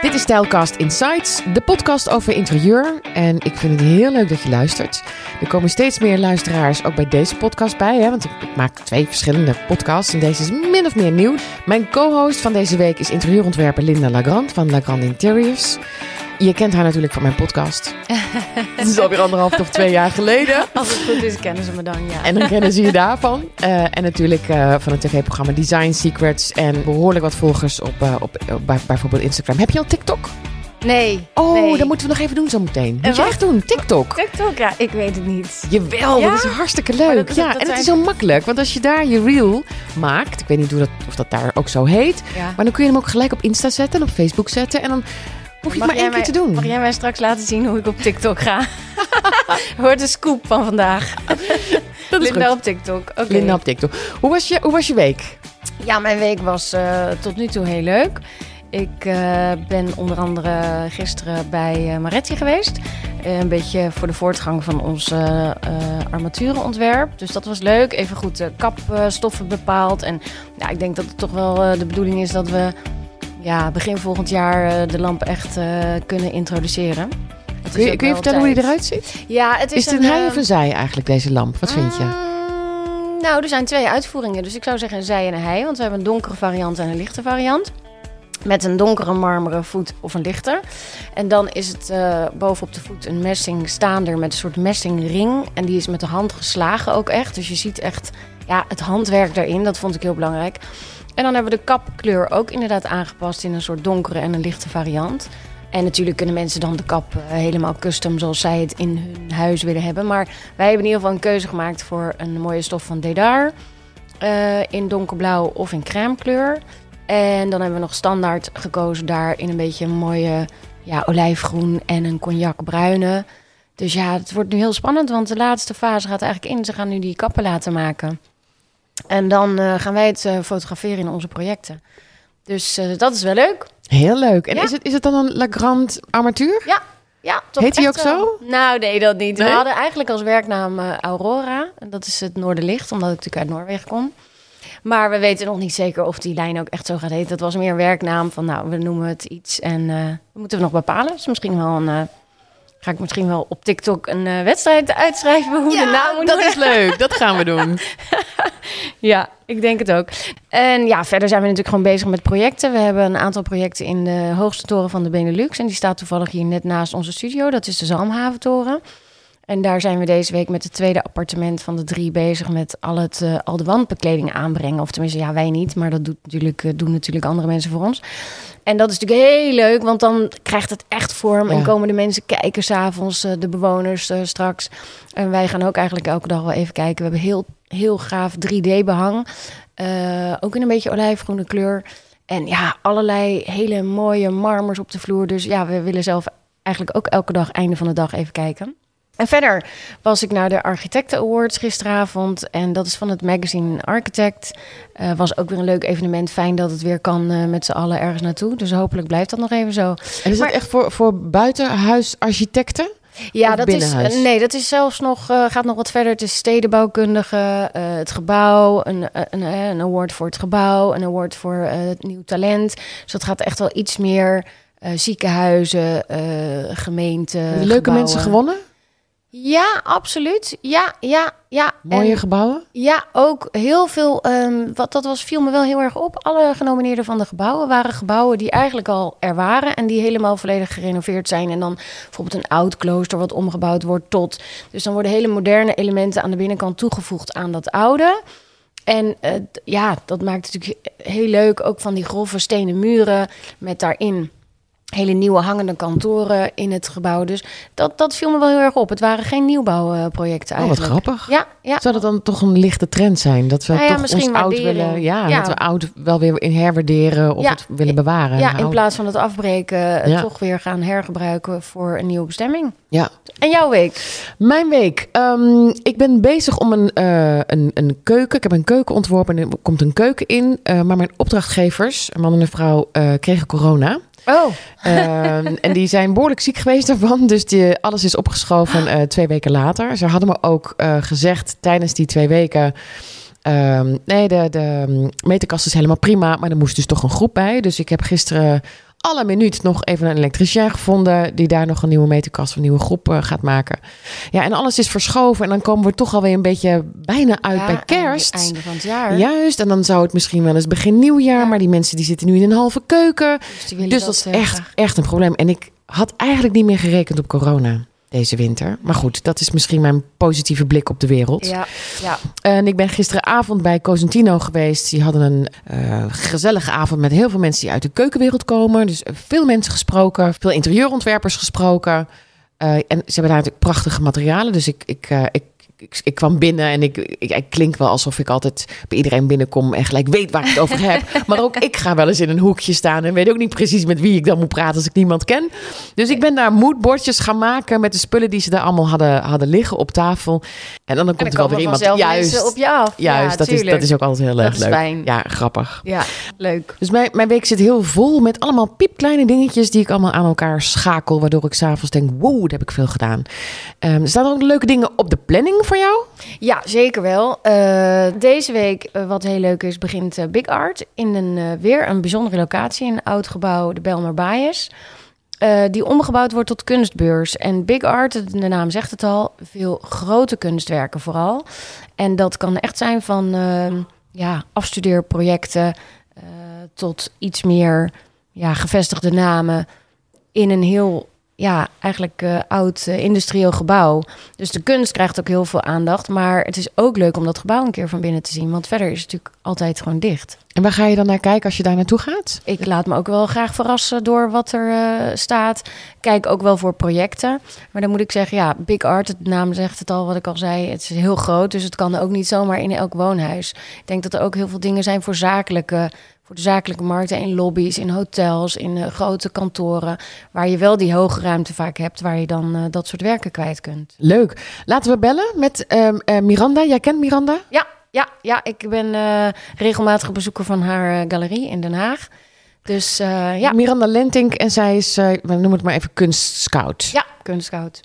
Dit is Stijlcast Insights, de podcast over interieur. En ik vind het heel leuk dat je luistert. Er komen steeds meer luisteraars ook bij deze podcast bij. Hè? Want ik maak twee verschillende podcasts en deze is min of meer nieuw. Mijn co-host van deze week is interieurontwerper Linda Lagrand van Lagrand Interiors. Je kent haar natuurlijk van mijn podcast. Het is alweer anderhalf of twee jaar geleden. Als het goed is, kennen ze me dan, ja. En dan kennen ze je daarvan. Uh, en natuurlijk uh, van het tv-programma Design Secrets. En behoorlijk wat volgers op, uh, op, op bij, bijvoorbeeld Instagram. Heb je al TikTok? Nee. Oh, nee. dat moeten we nog even doen zo meteen. Moet je echt doen, TikTok. TikTok, ja, ik weet het niet. Jawel, Ja? dat is hartstikke leuk. dat- ja, dat en het zijn- is zo makkelijk. Want als je daar je reel maakt, ik weet niet hoe dat, of dat daar ook zo heet. Ja. Maar dan kun je hem ook gelijk op Insta zetten en op Facebook zetten. En dan hoef je het maar één keer te doen. Mag jij mij straks laten zien hoe ik op TikTok ga? Hoort de scoop van vandaag. Dat is Linda goed. op TikTok. Linda op TikTok. Hoe was je, hoe was je week? Ja, mijn week was eh, tot nu toe heel leuk. Ik eh, ben onder andere gisteren bij eh, Maretti geweest. Een beetje voor de voortgang van ons armatuurenontwerp. Dus dat was leuk. Even goed de kapstoffen bepaald. En ja, ik denk dat het toch wel de bedoeling is dat we ja, begin volgend jaar eh, de lamp echt eh, kunnen introduceren. Kun je, kun je vertellen hoe die eruit ziet? Ja, het is, Is, het een hij eh, of een zij eigenlijk, deze lamp? Wat vind je? Mm, nou, er zijn twee uitvoeringen. Dus ik zou zeggen een zij en een hij. Want we hebben een donkere variant en een lichte variant. Met een donkere marmeren voet of een lichter. En dan is het eh, bovenop de voet een messing staander met een soort messingring. En die is met de hand geslagen ook echt. Dus je ziet echt ja, het handwerk daarin. Dat vond ik heel belangrijk. En dan hebben we de kapkleur ook inderdaad aangepast in een soort donkere en een lichte variant. En natuurlijk kunnen mensen dan de kap eh, helemaal custom zoals zij het in hun huis willen hebben. Maar wij hebben in ieder geval een keuze gemaakt voor een mooie stof van Dedar. eh, in donkerblauw of in crème kleur. En dan hebben we nog standaard gekozen daar in een beetje een mooie ja, olijfgroen en een cognacbruine. Dus ja, het wordt nu heel spannend, want de laatste fase gaat eigenlijk in. Ze gaan nu die kappen laten maken. En dan eh, gaan wij het eh, fotograferen in onze projecten. Dus eh, dat is wel leuk. Heel leuk. En Ja. is, het, is het dan een Lagrand armatuur? Ja, toch Heet echt ook zo? Nou, nee, dat niet. Nee? We hadden eigenlijk als werknaam Aurora. En dat is het Noorderlicht, omdat ik natuurlijk uit Noorwegen kom. Maar we weten nog niet zeker of die lijn ook echt zo gaat heten. Dat was meer een werknaam van, nou, we noemen het iets. En dat moeten we nog bepalen. Dus misschien wel een... ga ik misschien wel op TikTok een eh, wedstrijd uitschrijven hoe de naam moet dat worden. is leuk. Dat gaan we doen. Ja, ik denk het ook. En ja, verder zijn we natuurlijk gewoon bezig met projecten. We hebben een aantal projecten in de hoogste toren van de Benelux. En die staat toevallig hier net naast onze studio. Dat is de Zalmhaventoren. En daar zijn we deze week met het tweede appartement van de drie bezig met al, het, eh, al de wandbekleding aanbrengen. Of tenminste, ja, wij niet, maar dat doet natuurlijk, eh, doen natuurlijk andere mensen voor ons. En dat is natuurlijk heel leuk, want dan krijgt het echt vorm. En komen de mensen kijken s'avonds, eh de bewoners straks. En wij gaan ook eigenlijk elke dag wel even kijken. We hebben heel, heel gaaf 3D-behang. Eh, ook in een beetje olijfgroene kleur. En ja, allerlei hele mooie marmers op de vloer. Dus ja, we willen zelf eigenlijk ook elke dag, einde van de dag, even kijken. En verder was ik naar de Architecten Awards gisteravond. En dat is van het magazine Architect. Eh, was ook weer een leuk evenement. Fijn dat het weer kan eh, met z'n allen ergens naartoe. Dus hopelijk blijft dat nog even zo. En is Maar- het echt voor, voor buitenhuisarchitecten? Ja, Of dat is, binnenhuis? eh, nee, dat is zelfs nog, gaat nog wat verder. Het is stedenbouwkundige, het gebouw, een, een, een award voor het gebouw, een award voor het nieuw talent. Dus dat gaat echt wel iets meer ziekenhuizen, gemeenten. Leuke gebouwen. mensen gewonnen? Ja, absoluut. Ja, ja, ja. Mooie En- gebouwen? ja, ook heel veel. ehm, wat dat was, viel me wel heel erg op. Alle genomineerden van de gebouwen waren gebouwen die eigenlijk al er waren en die helemaal volledig gerenoveerd zijn. En dan bijvoorbeeld een oud klooster wat omgebouwd wordt tot. Dus dan worden hele moderne elementen aan de binnenkant toegevoegd aan dat oude. En eh, ja, dat maakt het natuurlijk heel leuk. Ook van die grove stenen muren met daarin hele nieuwe hangende kantoren in het gebouw. Dus dat, dat viel me wel heel erg op. Het waren geen nieuwbouwprojecten Oh, wat eigenlijk. grappig. Ja, ja. Zou dat dan toch een lichte trend zijn? Dat we Nou ja, toch misschien ons oud waardering. willen, ja, Ja. dat we oud wel weer in herwaarderen of Ja. het willen bewaren. Ja, Nou, in plaats van het afbreken, het toch weer gaan hergebruiken voor een nieuwe bestemming. ja. En jouw week? Mijn week. Ehm, ik ben bezig om een, eh, een, een keuken. Ik heb een keuken ontworpen en er komt een keuken in. Eh, maar mijn opdrachtgevers, een man en een vrouw, eh, kregen corona. Oh, Ehm, en die zijn behoorlijk ziek geweest daarvan. Dus die, alles is opgeschoven eh, twee weken later. Ze hadden me ook eh, gezegd tijdens die twee weken... ehm, nee, de, de mm, meterkast is helemaal prima. Maar er moest dus toch een groep bij. Dus ik heb gisteren alle minuut nog even een elektricien gevonden die daar nog een nieuwe meterkast of een nieuwe groep eh, gaat maken. Ja, en alles is verschoven en dan komen we toch alweer een beetje bijna uit Ja, bij kerst. Einde, einde van het jaar. Juist, en dan zou het misschien wel eens begin nieuwjaar, Ja. maar die mensen die zitten nu in een halve keuken. Dus, Dus dat is eh, echt, echt een probleem. En ik had eigenlijk niet meer gerekend op corona deze winter. Maar goed, dat is misschien mijn positieve blik op de wereld. Ja, ja. En ik ben gisteravond bij Cosentino geweest. Die hadden een eh, gezellige avond met heel veel mensen die uit de keukenwereld komen. Dus veel mensen gesproken, veel interieurontwerpers gesproken. Eh, en ze hebben daar natuurlijk prachtige materialen. Dus ik, ik, eh, ik, ik, ik kwam binnen en ik, ik, ik klink wel alsof ik altijd bij iedereen binnenkom en gelijk weet waar ik het over heb. Maar ook ik ga wel eens in een hoekje staan en weet ook niet precies met wie ik dan moet praten als ik niemand ken. Dus ik ben daar moodbordjes gaan maken met de spullen die ze daar allemaal hadden, hadden liggen op tafel. En dan, dan komt er wel weer iemand. mensen op je af. Juist, ja, dat, is, dat is ook altijd heel erg leuk. fijn. Ja, grappig. Ja, leuk. Dus mijn, mijn week zit heel vol met allemaal piepkleine dingetjes die ik allemaal aan elkaar schakel. Waardoor ik s'avonds denk, wow, dat heb ik veel gedaan. Ehm, er staan ook leuke dingen op de planning voor jou? Ja, zeker wel. Eh, deze week, eh, wat heel leuk is, begint eh, Big Art in een, weer een bijzondere locatie. Een oud gebouw, de Belmer eh, die omgebouwd wordt tot kunstbeurs. En Big Art, de naam zegt het al, veel grote kunstwerken vooral. En dat kan echt zijn van ehm, ja, afstudeerprojecten tot iets meer ja, gevestigde namen in een heel ja, eigenlijk eh, oud eh, industrieel gebouw. Dus de kunst krijgt ook heel veel aandacht. Maar het is ook leuk om dat gebouw een keer van binnen te zien. Want verder is het natuurlijk altijd gewoon dicht. En waar ga je dan naar kijken als je daar naartoe gaat? Ik laat me ook wel graag verrassen door wat er eh, staat. Kijk ook wel voor projecten. Maar dan moet ik zeggen, ja, Big Art, de naam zegt het al, wat ik al zei. Het is heel groot, dus het kan ook niet zomaar in elk woonhuis. Ik denk dat er ook heel veel dingen zijn voor zakelijke, voor de zakelijke markten. In lobby's, in hotels, in eh, grote kantoren. Waar je wel die hoge ruimte vaak hebt, waar je dan eh, dat soort werken kwijt kunt. Leuk. Laten we bellen met ehm, eh, Miranda. Jij kent Miranda? Ja, ja, ja. Ik ben eh regelmatige bezoeker van haar eh, galerie in Den Haag. Dus eh, ja, Miranda Lentink en zij is, eh, we noemen het maar even kunstscout. ja, kunstscout.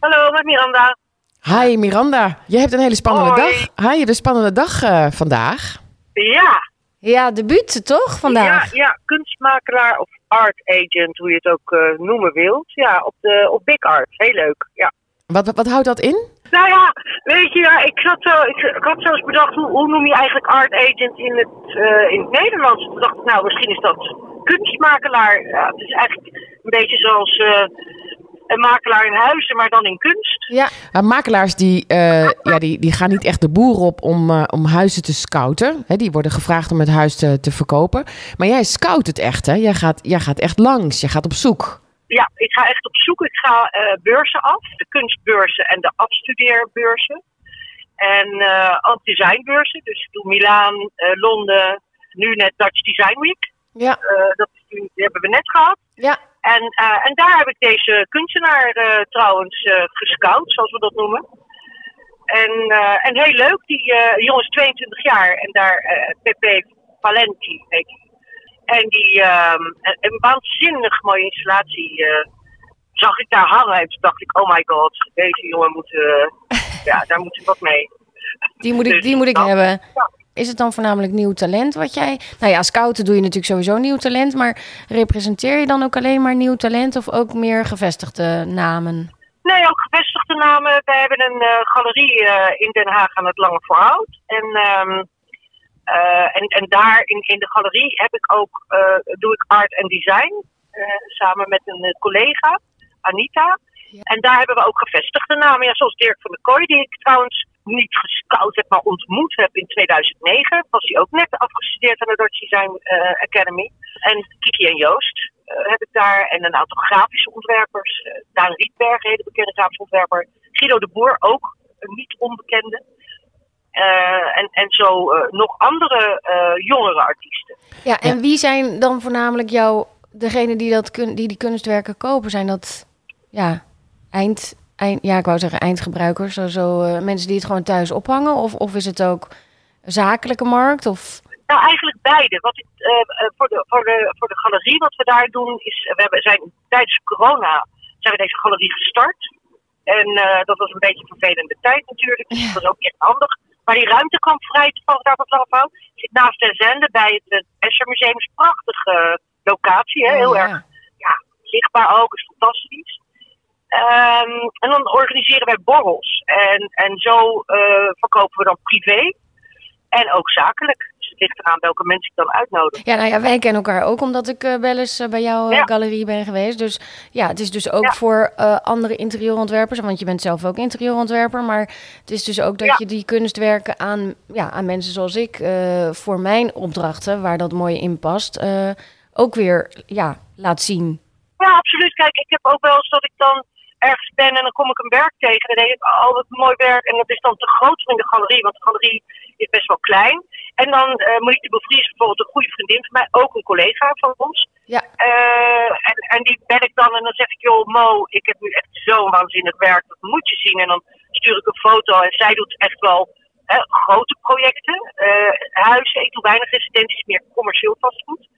Hallo, met Miranda. Hi Miranda, je hebt een hele spannende Hoi. dag. Hi, je hebt een spannende dag eh, vandaag. Ja, Ja, debuut toch vandaag? ja, ja, kunstmakelaar of art agent, hoe je het ook eh, noemen wilt. Ja, op, de, op Big Art. Heel leuk, ja. Wat, wat, wat houdt dat in? Nou ja, weet je, ja, ik, zat zo, ik, ik had zo eens bedacht, hoe, hoe noem je eigenlijk art agent in het, eh, in het Nederlands? Toen dacht ik, nou, misschien is dat kunstmakelaar. Ja, het is eigenlijk een beetje zoals eh, een makelaar in huizen, maar dan in kunst. Ja, Uh, makelaars die, eh, ja, die, die gaan niet echt de boer op om, eh, om huizen te scouten. Hè, die worden gevraagd om het huis te, te verkopen. Maar jij scout het echt, hè? Jij gaat, jij gaat echt langs, je gaat op zoek. Ja, ik ga echt op zoek. Ik ga eh, beurzen af, de kunstbeurzen en de afstudeerbeurzen. En eh ook designbeurzen. Dus ik doe Milaan, eh, Londen, nu net Dutch Design Week. ja, Eh, dat die hebben we net gehad. ja. En, eh, en daar heb ik deze kunstenaar eh, trouwens eh, gescout, zoals we dat noemen. En, en heel leuk, die jongen is 22 jaar en daar Pepe Valenti heet hij. En die ehm, een, waanzinnig mooie installatie zag ik daar hangen. En toen dacht ik, oh my god, deze jongen moet, ja, daar moet ik wat mee. Die moet ik, Dus die moet ik hebben. ja. Is het dan voornamelijk nieuw talent wat jij... Nou ja, scouten doe je natuurlijk sowieso nieuw talent. Maar representeer je dan ook alleen maar nieuw talent... of ook meer gevestigde namen? Nee, ook gevestigde namen. We hebben een eh, galerie eh, in Den Haag aan het Lange Voorhout. En, ehm, eh, en, en daar in, in de galerie heb ik ook, doe ik art en design. samen met een collega, Anita. Ja. En daar hebben we ook gevestigde namen. Ja, zoals Dirk van der Kooi, die ik trouwens niet gescout heb, maar ontmoet heb in 2009. Was hij ook net afgestudeerd aan de Dutch Design eh, Academy. En Kiki en Joost eh, heb ik daar. En een aantal grafische ontwerpers. Eh, Daan Rietberg, een hele bekende grafische ontwerper. Guido de Boer, ook een niet onbekende. Eh, en, en zo nog andere eh, jongere artiesten. Ja, en wie zijn dan voornamelijk jouw... Degene die, dat kun, die die kunstwerken kopen? Zijn dat ja, eind, eind... Ja, ik wou zeggen eindgebruikers. Zo, zo eh, mensen die het gewoon thuis ophangen? Of, of is het ook zakelijke markt? Of... Nou, eigenlijk beide. Wat ik, eh, eh, voor, de, voor, de, voor de galerie, wat we daar doen, is. We hebben, zijn, tijdens corona zijn we deze galerie gestart. En dat was een beetje een vervelende tijd natuurlijk. Dus Ja. dat was ook echt handig. Maar die ruimte kwam vrij toevallig daar op het Langefout. Zit naast ten Zende bij het, Escher Museum. is een prachtige locatie. hè, heel Ja. erg zichtbaar ook, is fantastisch. Ehm, en dan organiseren wij borrels. En, en zo eh, verkopen we dan privé en ook zakelijk. Dus het ligt eraan welke mensen ik dan uitnodig. Ja, nou ja, wij kennen elkaar ook omdat ik eh, wel eens eh, bij jouw Ja. galerie ben geweest. Dus ja, het is dus ook Ja. voor andere interieurontwerpers. Want je bent zelf ook interieurontwerper. Maar het is dus ook dat Ja. je die kunstwerken aan, ja, aan mensen zoals ik... voor mijn opdrachten, waar dat mooi in past... ook weer ja, laat zien. Ja, absoluut. Kijk, ik heb ook wel eens dat ik dan ergens ben en dan kom ik een werk tegen. En dan denk ik, oh, wat mooi werk. En dat is dan te groot voor in de galerie, want de galerie is best wel klein. En dan uh, Monique de Bevries, bijvoorbeeld een goede vriendin van mij, ook een collega van ons. Ja. Uh, en, en die bel ik dan en dan zeg ik, joh Mo, ik heb nu echt zo'n waanzinnig werk, dat moet je zien. En dan stuur ik een foto en zij doet echt wel hè, grote projecten. Uh, huizen, ik doe weinig residenties, meer commercieel vastgoed.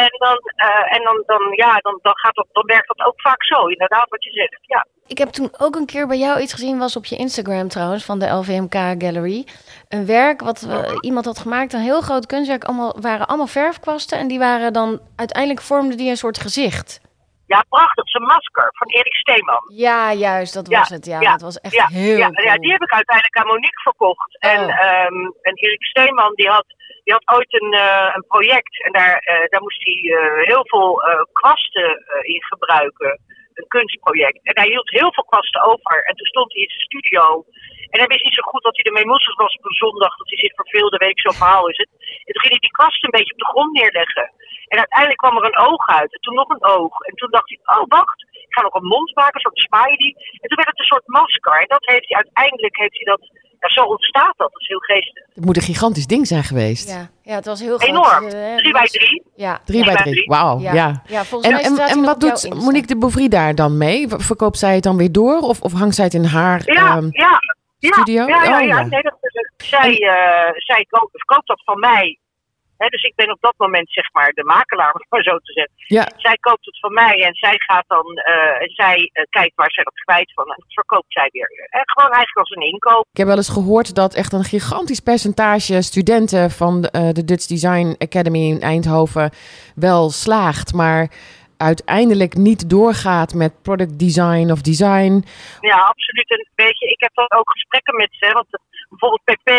En dan, uh, en dan, dan, ja, dan, dan, gaat dat, dan werkt dat ook vaak zo, inderdaad, wat je zegt. Ja. Ik heb toen ook een keer bij jou iets gezien, was op je Instagram trouwens, van de LVMK Gallery. Een werk wat uh, iemand had gemaakt, een heel groot kunstwerk, allemaal, waren allemaal verfkwasten. En die waren dan, uiteindelijk vormden die een soort gezicht. Ja, prachtig. Zijn masker van Erik Steeman. Ja, juist, dat was ja, het. Ja, ja, dat was echt ja, heel ja, cool. ja, die heb ik uiteindelijk aan Monique verkocht. Oh. En, um, en Erik Steeman, die had, die had ooit een, uh, een project. En daar, uh, daar moest hij uh, heel veel kwasten in gebruiken. Een kunstproject. En hij hield heel veel kwasten over. En toen stond hij in zijn studio. En hij wist niet zo goed wat hij ermee moest. Het was op een zondag dat hij zich. Weet ik, zo'n verhaal is het. En toen ging hij die kwasten een beetje op de grond neerleggen. En uiteindelijk kwam er een oog uit. En toen nog een oog. En toen dacht hij, oh wacht, ik ga nog een mond maken, een soort smiley. En toen werd het een soort masker. En dat heeft hij uiteindelijk, heeft hij dat, ja, zo ontstaat dat. Dat is heel geestig. Het moet een gigantisch ding zijn geweest. Ja, ja het was heel groot. Enorm. Uh, drie bij drie. Ja. Drie bij drie, wauw. Ja. Ja. ja, volgens en mij en, staat hij en wat doet Insta. Monique de Bouvry daar dan mee? Verkoopt zij het dan weer door of, of hangt zij het in haar Ja, ehm, ja. Ja, studio? Ja, ja, Oh, ja. ja. Nee, dat, zij, uh, zij koopt, koopt dat van mij. He, dus ik ben op dat moment zeg maar de makelaar, om maar zo te zeggen. Ja. Zij koopt het van mij en zij gaat dan, uh, en zij uh, kijkt waar zij dat kwijt van en dat verkoopt zij weer. En gewoon eigenlijk als een inkoop. Ik heb wel eens gehoord dat echt een gigantisch percentage studenten van de, de Dutch Design Academy in Eindhoven wel slaagt, maar uiteindelijk niet doorgaat met product design of design. Ja, absoluut. En weet je, ik heb dan ook gesprekken met ze, want bijvoorbeeld PP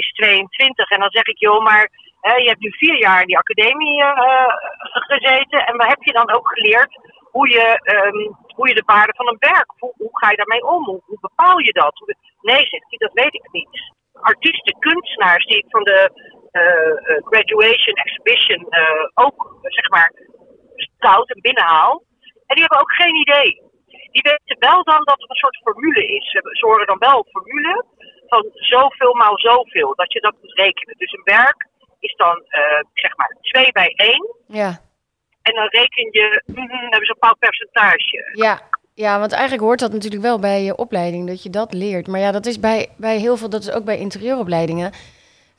is 22 en dan zeg ik, joh, maar je hebt nu vier jaar in die academie uh, gezeten en heb je dan ook geleerd hoe je, um, hoe je de waarde van een werk, hoe, hoe ga je daarmee om, hoe, bepaal je dat? Nee, zegt hij, dat weet ik niet. Artiesten, kunstenaars die ik van de uh, graduation exhibition ook, zeg maar, scout en binnenhaal, en die hebben ook geen idee. Die weten wel dan dat er een soort formule is. Ze horen dan wel een formule van zoveel maal zoveel, dat je dat moet rekenen. Dus een werk is dan, uh, zeg maar, 2 bij 1. Ja. En dan reken je, mm, hebben ze een bepaald percentage. Ja. Ja, want eigenlijk hoort dat natuurlijk wel bij je opleiding, dat je dat leert. Maar ja, dat is bij, bij heel veel, dat is ook bij interieuropleidingen.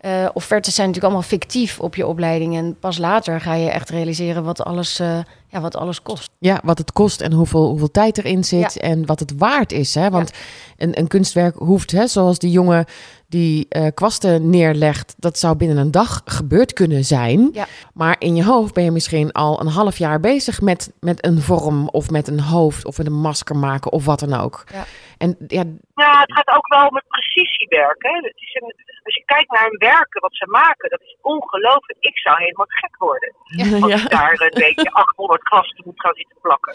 Uh, offertes zijn natuurlijk allemaal fictief op je opleiding. En pas later ga je echt realiseren wat alles, uh, ja, wat alles kost. Ja, wat het kost en hoeveel, hoeveel tijd erin zit ja. en wat het waard is. Hè? Want ja. een, een kunstwerk hoeft, hè, zoals die jongen die uh, kwasten neerlegt, dat zou binnen een dag gebeurd kunnen zijn. Ja. Maar in je hoofd ben je misschien al een half jaar bezig met, met een vorm of met een hoofd of met een masker maken of wat dan ook. Ja. En, ja, ja, het gaat ook wel om het precisiewerk. Hè? Het is een, als je kijkt naar hun werken, wat ze maken, dat is ongelooflijk. Ik zou helemaal gek worden. Ja. Als ik daar een beetje 800 kwasten moet gaan zitten plakken.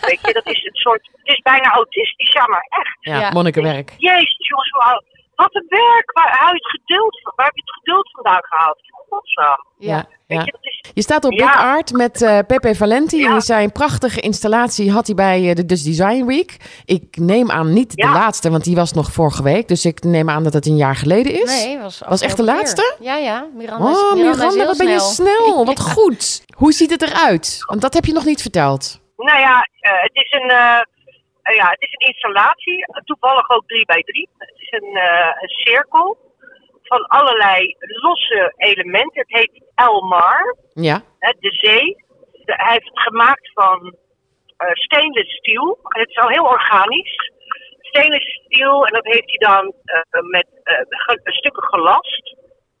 Weet je, dat is het soort, het is bijna autistisch, ja maar echt. ja, Ja. monnikenwerk. Jezus jongens, hoe- wat een werk. Waar, hou je het geduld, waar heb je het geduld vandaan gehaald? Godsnaam. Ja. Je, dat is, Je staat op Ja. Book Art met eh, Pepe Valenti. Ja. En zijn prachtige installatie had hij bij eh, de Dutch Design Week. Ik neem aan niet Ja. de laatste, want die was nog vorige week. Dus ik neem aan dat het een jaar geleden is. Nee, was, Was echt de laatste? Ja, ja. Miranda, is- Oh, Miranda, is Miranda, heel wat ben je snel. Wat goed. Hoe ziet het eruit? Want dat heb je nog niet verteld. nou ja, eh, het is een... eh, ja, het is een installatie, toevallig ook 3 bij 3 Het is een, eh, een cirkel van allerlei losse elementen. Het heet Elmar. Ja. de zee. Hij heeft het gemaakt van eh stainless steel. Het is al heel organisch. Stainless steel en dat heeft hij dan met stukken gelast.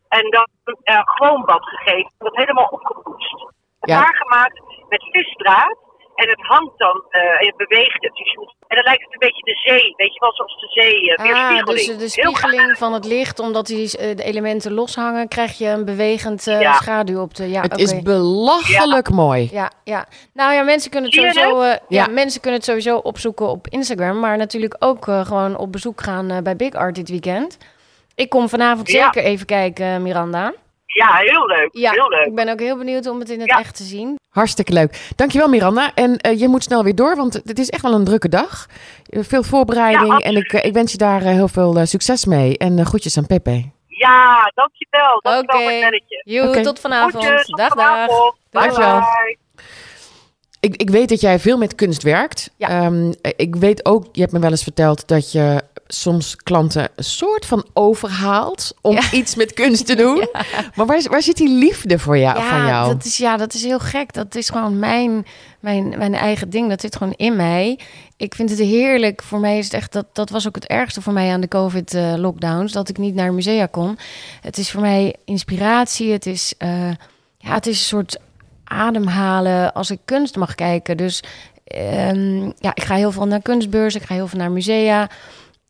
En dan eh gewoon bad gegeven. Dat helemaal opgepoetst. Ja. Klaargemaakt met visdraad. En het hangt dan eh, en het beweegt het. Dus je moet- en dan lijkt het een beetje de zee. Weet je wel, zoals de zee. meer Ah, dus de spiegeling van het licht, omdat die eh, de elementen loshangen, krijg je een bewegend eh, Ja. schaduw op de. Ja, Het is belachelijk mooi. Ja, ja. Nou ja, mensen kunnen het sowieso, eh, ja. Ja. mensen kunnen het sowieso opzoeken op Instagram, maar natuurlijk ook gewoon op bezoek gaan eh, bij Big Art dit weekend. Ik kom vanavond Ja. zeker even kijken, Miranda. Ja, heel leuk. Ja, Heel leuk. ik ben ook heel benieuwd om het in het Ja. echt te zien. Hartstikke leuk. Dankjewel Miranda. En eh, je moet snel weer door, want het is echt wel een drukke dag. Veel voorbereiding Ja, en ik, eh, ik wens je daar eh, heel veel succes mee. En groetjes aan Pepe. Ja, dankjewel. Dankjewel Oké. voor het Oké. tot vanavond. Tot dag, dag. vanavond. Bye Dankjewel. bye. Ik, ik weet dat jij veel met kunst werkt. Ja. Ehm, ik weet ook, je hebt me wel eens verteld dat je soms klanten een soort van overhaalt om Ja. iets met kunst te doen. Maar waar, waar zit die liefde voor jou, van jou? Dat is, ja, dat is heel gek. Dat is gewoon mijn, mijn, mijn eigen ding. Dat zit gewoon in mij. Ik vind het heerlijk. Voor mij is het echt, dat, dat was ook het ergste voor mij aan de COVID-lockdowns. dat ik niet naar musea kon. Het is voor mij inspiratie. Het is, eh, ja, het is een soort ademhalen als ik kunst mag kijken. Dus ehm, ja, ik ga heel veel naar kunstbeurzen. Ik ga heel veel naar musea.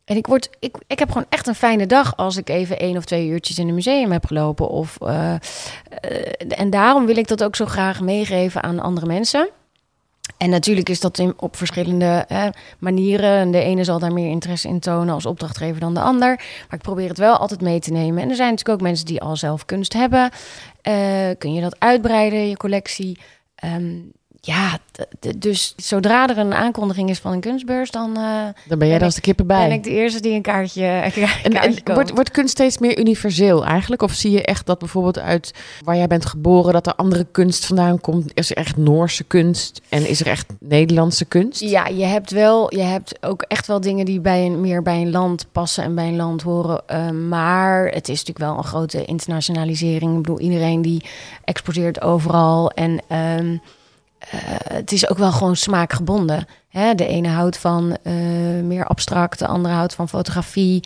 En ik, word, ik, ik heb gewoon echt een fijne dag als ik even één of twee uurtjes in een museum heb gelopen. Of, eh, eh, en daarom wil ik dat ook zo graag meegeven aan andere mensen. En natuurlijk is dat in, op verschillende eh, manieren. En de ene zal daar meer interesse in tonen als opdrachtgever dan de ander. Maar ik probeer het wel altijd mee te nemen. En er zijn natuurlijk ook mensen die al zelf kunst hebben. Kun je dat uitbreiden, je collectie? Ehm, ja, dus zodra er een aankondiging is van een kunstbeurs, dan eh, Dan ben jij ben er als de kippen bij. ben ik de eerste die een kaartje, een kaartje En, wordt, wordt kunst steeds meer universeel eigenlijk? Of zie je echt dat bijvoorbeeld uit waar jij bent geboren, dat er andere kunst vandaan komt? Is er echt Noorse kunst en is er echt Nederlandse kunst? Ja, je hebt wel, je hebt ook echt wel dingen die bij een, meer bij een land passen en bij een land horen. Eh, maar het is natuurlijk wel een grote internationalisering. Ik bedoel, iedereen die exporteert overal. En ehm, eh, het is ook wel gewoon smaakgebonden. Hè? De ene houdt van eh, meer abstract, de andere houdt van fotografie.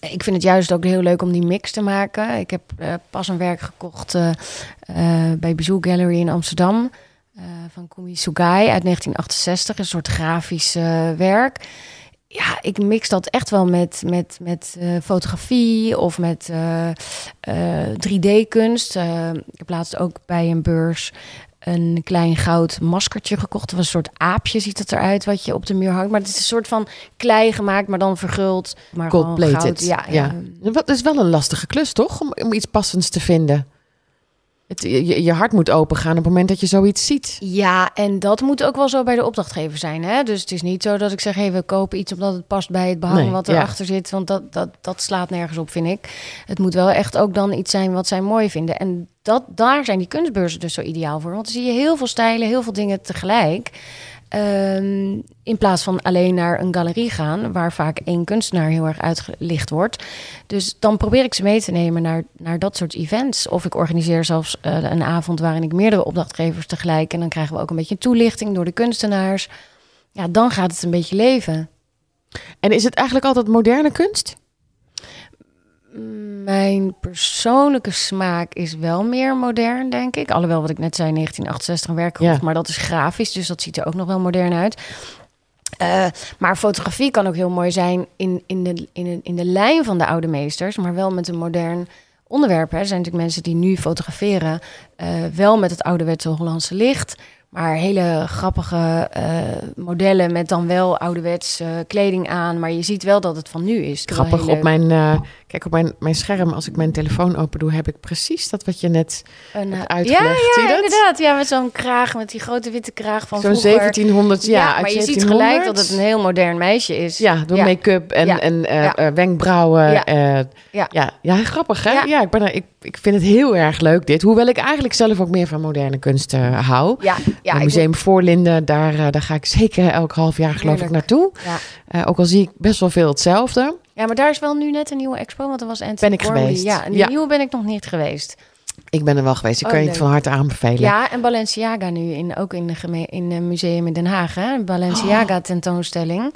Ik vind het juist ook heel leuk om die mix te maken. Ik heb eh, pas een werk gekocht eh, eh, bij Bijou Gallery in Amsterdam. eh, van Kumi Sugai uit 1968. Een soort grafisch eh, werk. Ja, ik mix dat echt wel met, met, met eh, fotografie of met eh, eh, 3D-kunst. Eh, ik heb laatst ook bij een beurs een klein goud maskertje gekocht. Was een soort aapje, ziet het eruit, wat je op de muur hangt. Maar het is een soort van klei gemaakt, maar dan verguld. Maar Gold-plated. goud. Ja, Ja. ja. Dat is wel een lastige klus, toch? Om, om iets passends te vinden. Het, je, je hart moet open gaan op het moment dat je zoiets ziet. Ja, en dat moet ook wel zo bij de opdrachtgever zijn. Hè? Dus het is niet zo dat ik zeg, hey, we kopen iets omdat het past bij het behang Nee, wat ja. erachter zit. Want dat, dat, dat slaat nergens op, vind ik. Het moet wel echt ook dan iets zijn wat zij mooi vinden. En dat, daar zijn die kunstbeurzen dus zo ideaal voor. Want dan zie je heel veel stijlen, heel veel dingen tegelijk. Ehm, in plaats van alleen naar een galerie gaan, waar vaak één kunstenaar heel erg uitgelicht wordt. Dus dan probeer ik ze mee te nemen naar, naar dat soort events. Of ik organiseer zelfs eh, een avond waarin ik meerdere opdrachtgevers tegelijk. En dan krijgen we ook een beetje toelichting door de kunstenaars. Ja, dan gaat het een beetje leven. En is het eigenlijk altijd moderne kunst? Mijn persoonlijke smaak is wel meer modern, denk ik. Alhoewel, wat ik net zei, 1968 een werk gekocht, Ja. maar dat is grafisch, dus dat ziet er ook nog wel modern uit. Eh, maar fotografie kan ook heel mooi zijn in, in, de, in, de, in de lijn van de oude meesters, maar wel met een modern onderwerp. Hè. Er zijn natuurlijk mensen die nu fotograferen, eh, wel met het ouderwetse Hollandse licht, maar hele grappige eh, modellen met dan wel ouderwets kleding aan. Maar je ziet wel dat het van nu is. Grappig, op mijn, kijk, op mijn, mijn scherm, als ik mijn telefoon open doe, heb ik precies dat wat je net Een, hebt eh, uitgelegd. Ja, ja inderdaad. Ja, met zo'n kraag, met die grote witte kraag van Zo'n vroeger. 1700, ja, uit maar je ziet 1700. gelijk dat het een heel modern meisje is. Ja, door Ja. make-up en, en eh, eh, wenkbrauwen. Ja. eh, Ja. ja. Grappig hè? Ja, ik, ben er, ik, ik vind het heel erg leuk dit. Hoewel ik eigenlijk zelf ook meer van moderne kunst eh, hou. Ja, ja, het ik Museum Voorlinden, daar, daar ga ik zeker elk half jaar geloof ik naartoe. Ja. Ook al zie ik best wel veel hetzelfde. Ja, maar daar is wel nu net een nieuwe expo, want er was Anthony Ben ik Gormley. geweest. Ja, en die Ja. nieuwe ben ik nog niet geweest. Ik ben er wel geweest. Ik Oh, kan je het van harte aanbevelen. Ja, en Balenciaga nu in, ook in de geme- in een museum in Den Haag. Hè? Een Balenciaga Oh. tentoonstelling.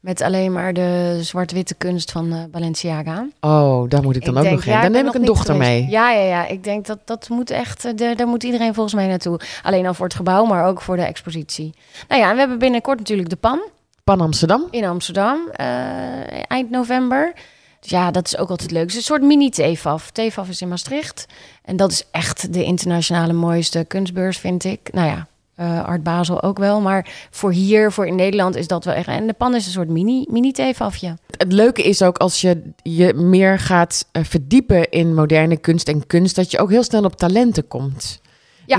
Met alleen maar de zwart-witte kunst van eh, Balenciaga. Oh, daar moet ik dan ook denk, nog heen. ja, ben neem ik een dochter geweest. mee. Ja, ja, ja. Ik denk dat dat moet echt, eh, de- daar moet iedereen volgens mij naartoe. Alleen al voor het gebouw, maar ook voor de expositie. Nou ja, en we hebben binnenkort natuurlijk de PAN Pan Amsterdam. in Amsterdam, eh, eind november. Dus ja, dat is ook altijd leuk. Het is een soort mini-TFAF. TFAF is in Maastricht. En dat is echt de internationale mooiste kunstbeurs, vind ik. Nou ja, eh, Art Basel ook wel. Maar voor hier, voor in Nederland, is dat wel echt... En de pan is een soort mini- mini-TFAFje. Het leuke is ook als je je meer gaat eh, verdiepen in moderne kunst en kunst, dat je ook heel snel op talenten komt.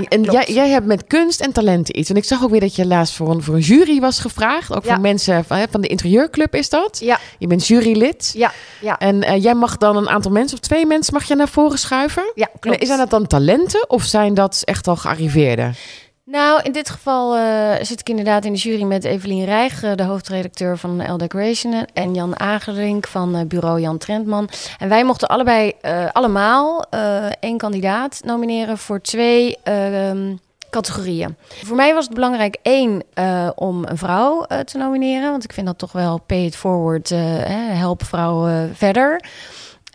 Ja, en jij, jij hebt met kunst en talenten iets. En ik zag ook weer dat je laatst voor een, voor een jury was gevraagd. Ook Ja. voor mensen van, hè, van de interieurclub is dat. Ja, Je bent jurylid. ja, ja. En eh, jij mag dan een aantal mensen, of twee mensen, mag je naar voren schuiven. Ja, klopt. En Zijn dat dan talenten of zijn dat echt al gearriveerden? Nou, in dit geval eh, zit ik inderdaad in de jury met Evelien Rijg, eh, de hoofdredacteur van L Decoration, en Jan Agerink van eh, bureau Jan Trentman. En wij mochten allebei eh, allemaal eh, één kandidaat nomineren voor twee ehm, categorieën. Voor mij was het belangrijk één eh, om een vrouw eh, te nomineren, want ik vind dat toch wel pay it forward, eh, help vrouwen verder.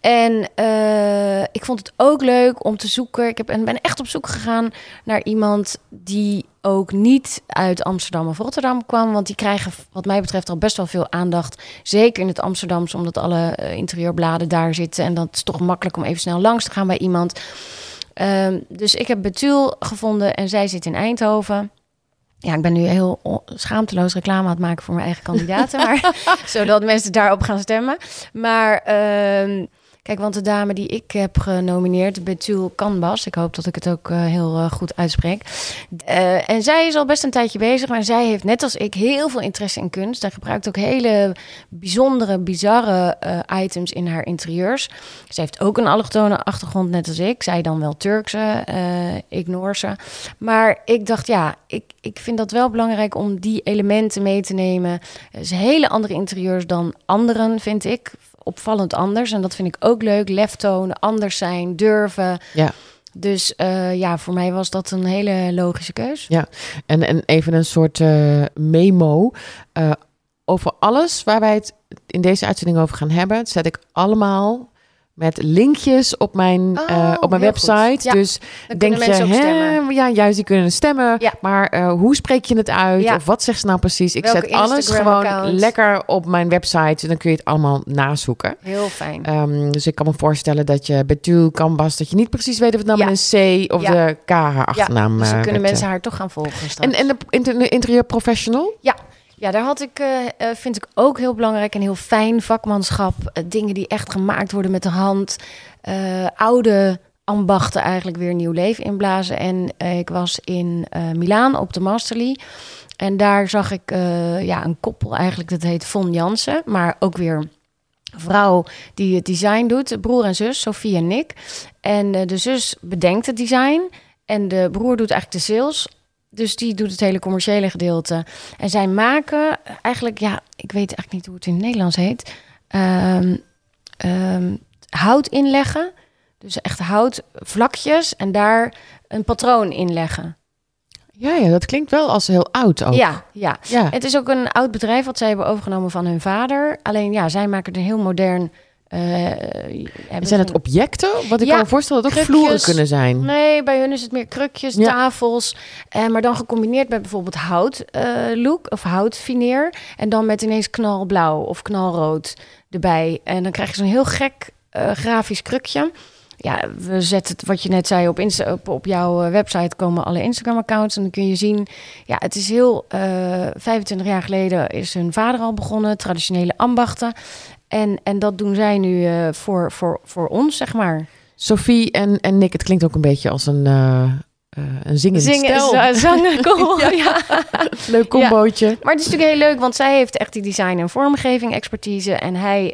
En eh, ik vond het ook leuk om te zoeken. Ik heb, en ben echt op zoek gegaan naar iemand die ook niet uit Amsterdam of Rotterdam kwam. Want die krijgen, wat mij betreft, al best wel veel aandacht. Zeker in het Amsterdamse, omdat alle eh, interieurbladen daar zitten. En dat is toch makkelijk om even snel langs te gaan bij iemand. Ehm, dus ik heb Betul gevonden en zij zit in Eindhoven. Ja, ik ben nu heel schaamteloos reclame aan het maken voor mijn eigen kandidaten. maar, zodat mensen daarop gaan stemmen. Maar ehm, kijk, want de dame die ik heb genomineerd, Betul Canbas. Ik hoop dat ik het ook eh, heel eh, goed uitspreek. Eh, en zij is al best een tijdje bezig. Maar zij heeft net als ik heel veel interesse in kunst. En gebruikt ook hele bijzondere, bizarre items in haar interieurs. Ze heeft ook een allochtone achtergrond, net als ik. Zij dan wel Turkse, ik Noorse. Maar ik dacht, ja, ik, ik vind dat wel belangrijk om die elementen mee te nemen. Het is hele andere interieurs dan anderen, vind ik. Opvallend anders. En dat vind ik ook leuk. Lef tonen, anders zijn, durven. Ja. Dus eh, ja, voor mij was dat een hele logische keus. En, en even een soort eh, memo. eh, over alles waar wij het in deze uitzending over gaan hebben, zet ik allemaal met linkjes op mijn, Oh, eh, op mijn website. Ja, Dus denk je, hè, ja, juist die kunnen stemmen. Ja. Maar eh, hoe spreek je het uit? Ja. Of wat zegt ze nou precies? Ik Welke zet alles gewoon lekker op mijn website. En dan kun je het allemaal nazoeken. Heel fijn. Ehm, dus ik kan me voorstellen dat je Betul Canvas, dat je niet precies weet of het nou Ja. met een C of Ja. de K haar achternaam dus dan eh, kunnen mensen haar toch gaan volgen straks. En, en de inter- interieur professional? Ja, daar had ik, eh, eh, vind ik ook heel belangrijk en heel fijn vakmanschap. Eh, dingen die echt gemaakt worden met de hand. Oude ambachten eigenlijk weer nieuw leven inblazen. En ik was in Milaan op de Masterly. En daar zag ik ja, een koppel eigenlijk, dat heet Von Jansen. Maar ook weer vrouw die het design doet. Broer en zus, Sophie en Nick. En de zus bedenkt het design. En de broer doet eigenlijk de sales. Dus die doet het hele commerciële gedeelte. En zij maken eigenlijk, ja, ik weet eigenlijk niet hoe het in het Nederlands heet. Ehm, ehm, hout inleggen. Dus echt houtvlakjes en daar een patroon in leggen. Ja, ja, dat klinkt wel als heel oud ook. Ja, ja. ja. Het is ook een oud bedrijf wat zij hebben overgenomen van hun vader. Alleen ja, zij maken een heel modern. En zijn het objecten? Wat ik Ja, kan me voorstellen dat ook krukjes. vloeren kunnen zijn. Nee, bij hun is het meer krukjes, Ja. tafels. Eh, maar dan gecombineerd met bijvoorbeeld hout eh, look of houtfineer. En dan met ineens knalblauw of knalrood erbij. En dan krijg je zo'n heel gek grafisch krukje. Ja, we zetten het, wat je net zei, op, Insta, op, op jouw website komen alle Instagram-accounts. En dan kun je zien, ja, het is heel... eh 25 jaar geleden is hun vader al begonnen, traditionele ambachten. En, en dat doen zij nu eh, voor, voor, voor ons, zeg maar. Sophie en, en Nick, het klinkt ook een beetje als een, eh een zingend Zingen, stel. zangen, cool. ja. Leuk combootje. Maar het is natuurlijk heel leuk, want zij heeft echt die design- en vormgeving expertise. En hij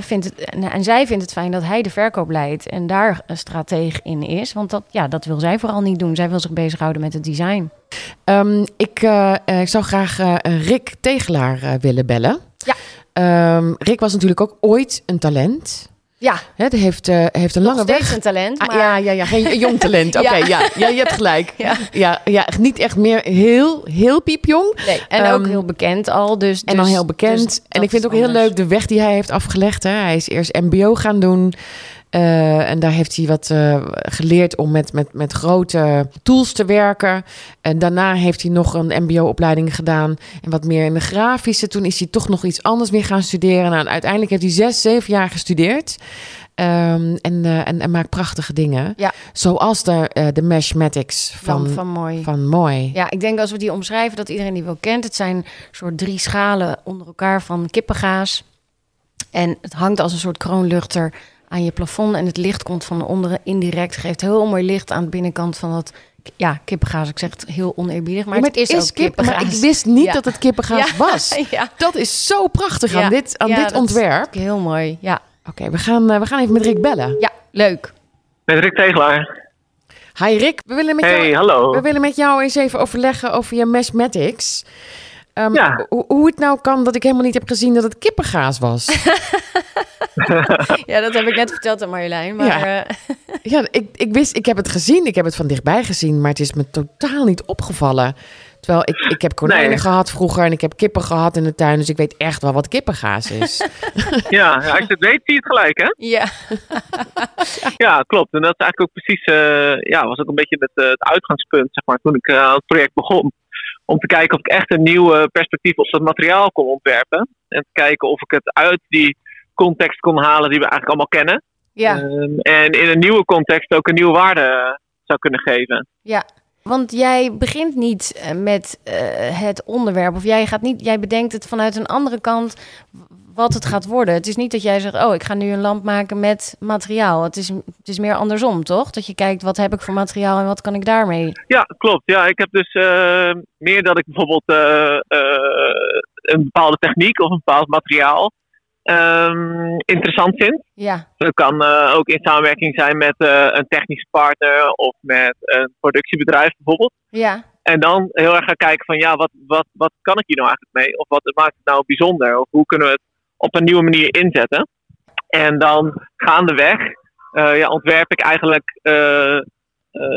vindt het, en, en zij vindt het fijn dat hij de verkoop leidt en daar een strateeg in is. Want dat, ja, dat wil zij vooral niet doen. Zij wil zich bezighouden met het design. Ehm, ik, ik zou graag Rick Tegelaar willen bellen. Ja. Ehm, Rick was natuurlijk ook ooit een talent. Ja, Hè, die heeft, eh, heeft een lange steeds weg. een talent. Ah, Maar ja, ja, ja, geen jong talent. Oké, Ja. ja. Ja, je hebt gelijk. Ja. Ja. Ja, niet echt meer heel, heel piepjong. Nee, en Ehm, ook heel bekend al. Dus, En dus- dan heel bekend. dus en dat ik vind het ook heel leuk de weg die hij heeft afgelegd. Hè. Hij is eerst MBO gaan doen. Eh, en daar heeft hij wat eh, geleerd om met, met, met grote tools te werken. En daarna heeft hij nog een MBO-opleiding gedaan. En wat meer in de grafische. Toen is hij toch nog iets anders weer gaan studeren. Nou, en uiteindelijk heeft hij zes, zeven jaar gestudeerd. Ehm, en, eh, en, en maakt prachtige dingen. Ja. Zoals de, eh de Meshmatics van, Van, van. Mooi. Ja, ik denk als we die omschrijven dat iedereen die wel kent. Het zijn soort drie schalen onder elkaar van kippengaas. En het hangt als een soort kroonluchter aan je plafond. En het licht komt van onderen indirect. Geeft heel mooi licht aan de binnenkant van dat ja, kippengaas. Ik zeg het heel oneerbiedig, maar, Ja, het is, ook kip, kippengaas. maar ik wist niet Ja. dat het kippengaas Ja. was. ja. Dat is zo prachtig Ja. aan dit, aan Ja, dit dat is ontwerp. Heel mooi, ja. Oké, we, gaan, eh, we gaan even met Rick bellen. Ja, leuk. Met Rick Tegelaar. Hi Rick, we willen met, Hey, jou, hallo. we willen met jou eens even overleggen over je Meshmatics. Ehm, Ja. ho- hoe het nou kan dat ik helemaal niet heb gezien dat het kippengaas was. Ja, dat heb ik net verteld aan Marjolein. Maar Ja. eh, ja, ik, ik wist, ik heb het gezien, ik heb het van dichtbij gezien, maar het is me totaal niet opgevallen. Terwijl ik, ik heb konijnen Nee. gehad vroeger en ik heb kippen gehad in de tuin, dus ik weet echt wel wat kippengaas is. Ja, ja, als je het weet, zie je het gelijk, hè? ja. Ja, klopt. En dat is eigenlijk ook precies, eh, ja, was ook een beetje het, eh, het uitgangspunt, zeg maar, toen ik aan het project begon. Om te kijken of ik echt een nieuw perspectief op dat materiaal kon ontwerpen. En te kijken of ik het uit die context kon halen die we eigenlijk allemaal kennen. ja. Ehm, en in een nieuwe context ook een nieuwe waarde eh, zou kunnen geven. Ja, want jij begint niet eh, met eh, het onderwerp. Of jij, gaat niet, jij bedenkt het vanuit een andere kant wat het gaat worden. Het is niet dat jij zegt, oh, ik ga nu een lamp maken met materiaal. Het is, het is meer andersom, toch? Dat je kijkt, wat heb ik voor materiaal en wat kan ik daarmee? Ja, klopt. Ja, ik heb dus meer dat ik bijvoorbeeld een bepaalde techniek of een bepaald materiaal ehm, interessant vind. Ja, Dat kan eh, ook in samenwerking zijn met eh, een technische partner of met een productiebedrijf bijvoorbeeld. ja, En dan heel erg gaan kijken van ja, wat, wat, wat kan ik hier nou eigenlijk mee? Of wat maakt het nou bijzonder? Of hoe kunnen we het op een nieuwe manier inzetten? En dan gaandeweg eh ja, ontwerp ik eigenlijk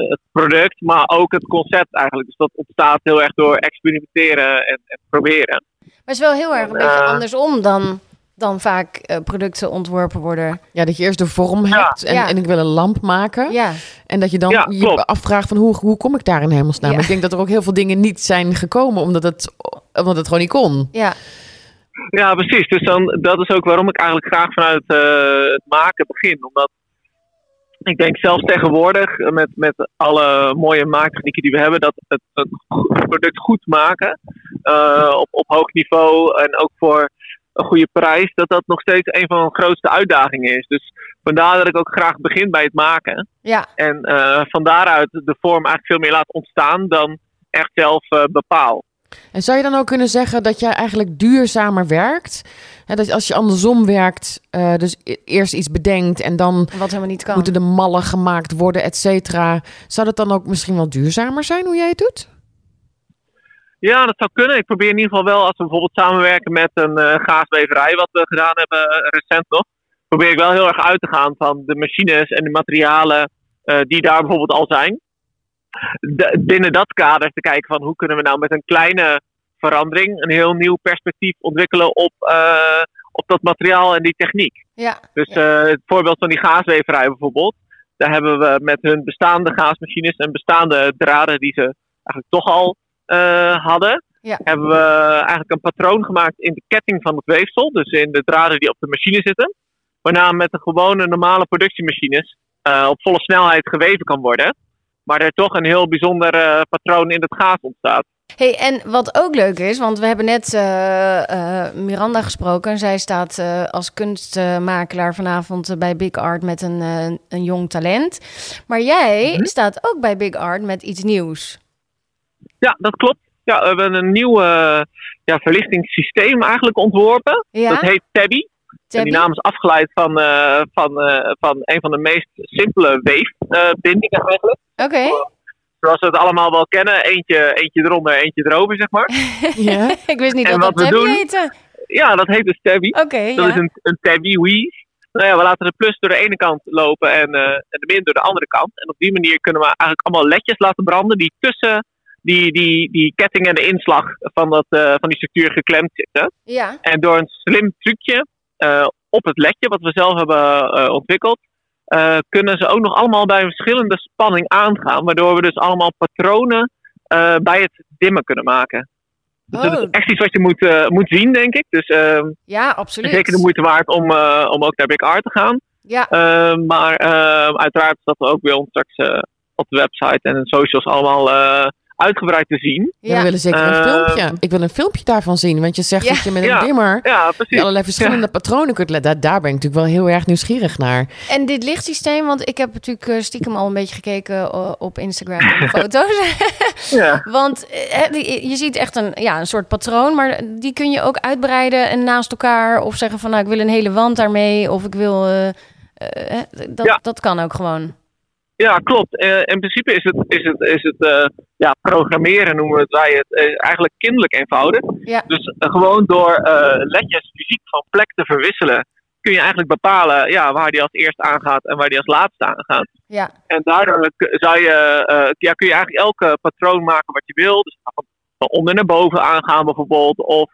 het product, maar ook het concept eigenlijk. Dus dat ontstaat heel erg door experimenteren en, en proberen. maar het is wel heel erg een beetje andersom dan, dan vaak eh, producten ontworpen worden. Ja, dat je eerst de vorm hebt en, Ja. en ik wil een lamp maken. Ja, En dat je dan Ja, je afvraagt van hoe, hoe kom ik daar in hemelsnaam? Ja. Ik denk dat er ook heel veel dingen niet zijn gekomen omdat het, omdat het gewoon niet kon. ja, Ja, precies. Dus dan, dat is ook waarom ik eigenlijk graag vanuit eh, het maken begin. Omdat ik denk zelfs tegenwoordig, eh, met, met alle mooie maaktechnieken die we hebben, dat het een product goed maken eh, op, op hoog niveau en ook voor een goede prijs, dat dat nog steeds een van de grootste uitdagingen is. Dus vandaar dat ik ook graag begin bij het maken. ja. En eh, van daaruit de vorm eigenlijk veel meer laat ontstaan dan echt zelf eh, bepaal. En zou je dan ook kunnen zeggen dat jij eigenlijk duurzamer werkt? Hè, dat als je andersom werkt, eh, dus e- eerst iets bedenkt en dan Wat helemaal niet kan. moeten de mallen gemaakt worden, et cetera. Zou dat dan ook misschien wel duurzamer zijn hoe jij het doet? Ja, dat zou kunnen. Ik probeer in ieder geval wel, als we bijvoorbeeld samenwerken met een eh gaasweverij, wat we gedaan hebben eh, recent nog, probeer ik wel heel erg uit te gaan van de machines en de materialen eh, die daar bijvoorbeeld al zijn. De- binnen dat kader te kijken van hoe kunnen we nou met een kleine verandering een heel nieuw perspectief ontwikkelen op, op dat materiaal en die techniek. Ja, Dus het voorbeeld van die gaasweverij bijvoorbeeld. Daar hebben we met hun bestaande gaasmachines en bestaande draden die ze eigenlijk toch al hadden. Ja. Hebben we eigenlijk een patroon gemaakt in de ketting van het weefsel. Dus in de draden die op de machine zitten. Waarna met de gewone normale productiemachines eh, op volle snelheid geweven kan worden. Maar er toch een heel bijzonder eh, patroon in het gaas ontstaat. Hey, en wat ook leuk is, want we hebben net eh, eh, Miranda gesproken. En zij staat eh, als kunstmakelaar vanavond eh, bij Big Art met een, eh, een jong talent. Maar jij Mhm. staat ook bij Big Art met iets nieuws. Ja, dat klopt. Ja, we hebben een nieuw eh, ja, verlichtingssysteem eigenlijk ontworpen. Ja, Dat heet Tabby. En die naam is afgeleid van, eh, van, eh, van een van de meest simpele weefbindingen eigenlijk. Oké. Zoals we het allemaal wel kennen. Eentje, eentje eronder, eentje erover, zeg maar. Ja. Ik wist niet En dat wat dat Tabby doen- heette. Ja, dat heet dus Tabby. Oké, Dat ja. is een, een Tabby weave. nou ja, we laten de plus door de ene kant lopen en, eh, en de min door de andere kant. En op die manier kunnen we eigenlijk allemaal ledjes laten branden die tussen die, die, die ketting en de inslag van, dat, eh, van die structuur geklemd zitten. Ja. En door een slim trucje eh, op het ledje, wat we zelf hebben eh, ontwikkeld, kunnen ze ook nog allemaal bij een verschillende spanning aangaan. Waardoor we dus allemaal patronen bij het dimmen kunnen maken. Dus dat Oh. is echt iets wat je moet, moet zien, denk ik. Dus ehm, Ja, absoluut. zeker de moeite waard om, om ook naar Big Art te gaan. Ja, Ehm, maar ehm, uiteraard dat ook bij ons straks op de website en in socials allemaal uitgebreid te zien. Ja, we willen zeker een Eh, filmpje. Ik wil een filmpje daarvan zien. Want je zegt Ja. dat je met een Ja. dimmer allerlei verschillende patronen kunt letten. Daar, daar ben ik natuurlijk wel heel erg nieuwsgierig naar. En dit lichtsysteem, want ik heb natuurlijk eh, stiekem al een beetje gekeken eh, op Instagram foto's. Ja. want je ziet echt een, ja, een soort patroon, maar die kun je ook uitbreiden en naast elkaar. Of zeggen van nou, ik wil een hele wand daarmee. Of ik wil. dat, Ja. dat kan ook gewoon. Ja, klopt. Eh, in principe is het, is het, is het eh, ja, programmeren, noemen we het wij het, eh, eigenlijk kinderlijk eenvoudig. Ja. Dus gewoon door ledjes fysiek van plek te verwisselen, kun je eigenlijk bepalen ja, waar die als eerst aangaat en waar die als laatste aangaat. Ja, En daardoor zou je, ja, kun je eigenlijk elke patroon maken wat je wil. Dus van, onder naar boven aangaan bijvoorbeeld, of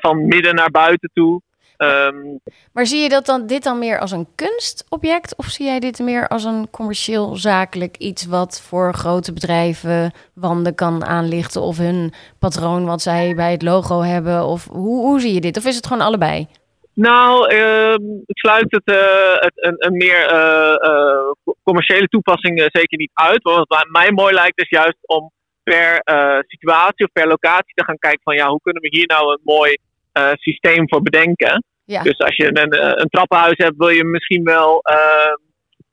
van midden naar buiten toe. Ehm, maar zie je dat dan, dit dan meer als een kunstobject? Of zie jij dit meer als een commercieel zakelijk iets wat voor grote bedrijven wanden kan aanlichten? Of hun patroon wat zij bij het logo hebben? Of hoe, hoe zie je dit? Of is het gewoon allebei? Nou, ehm, ik sluit het, eh, het een, een meer eh, eh, commerciële toepassing zeker niet uit. Want wat mij mooi lijkt is juist om per situatie of per locatie te gaan kijken van ja, hoe kunnen we hier nou een mooi systeem voor bedenken. Ja. Dus als je een, eh, een trappenhuis hebt, wil je misschien wel ehm,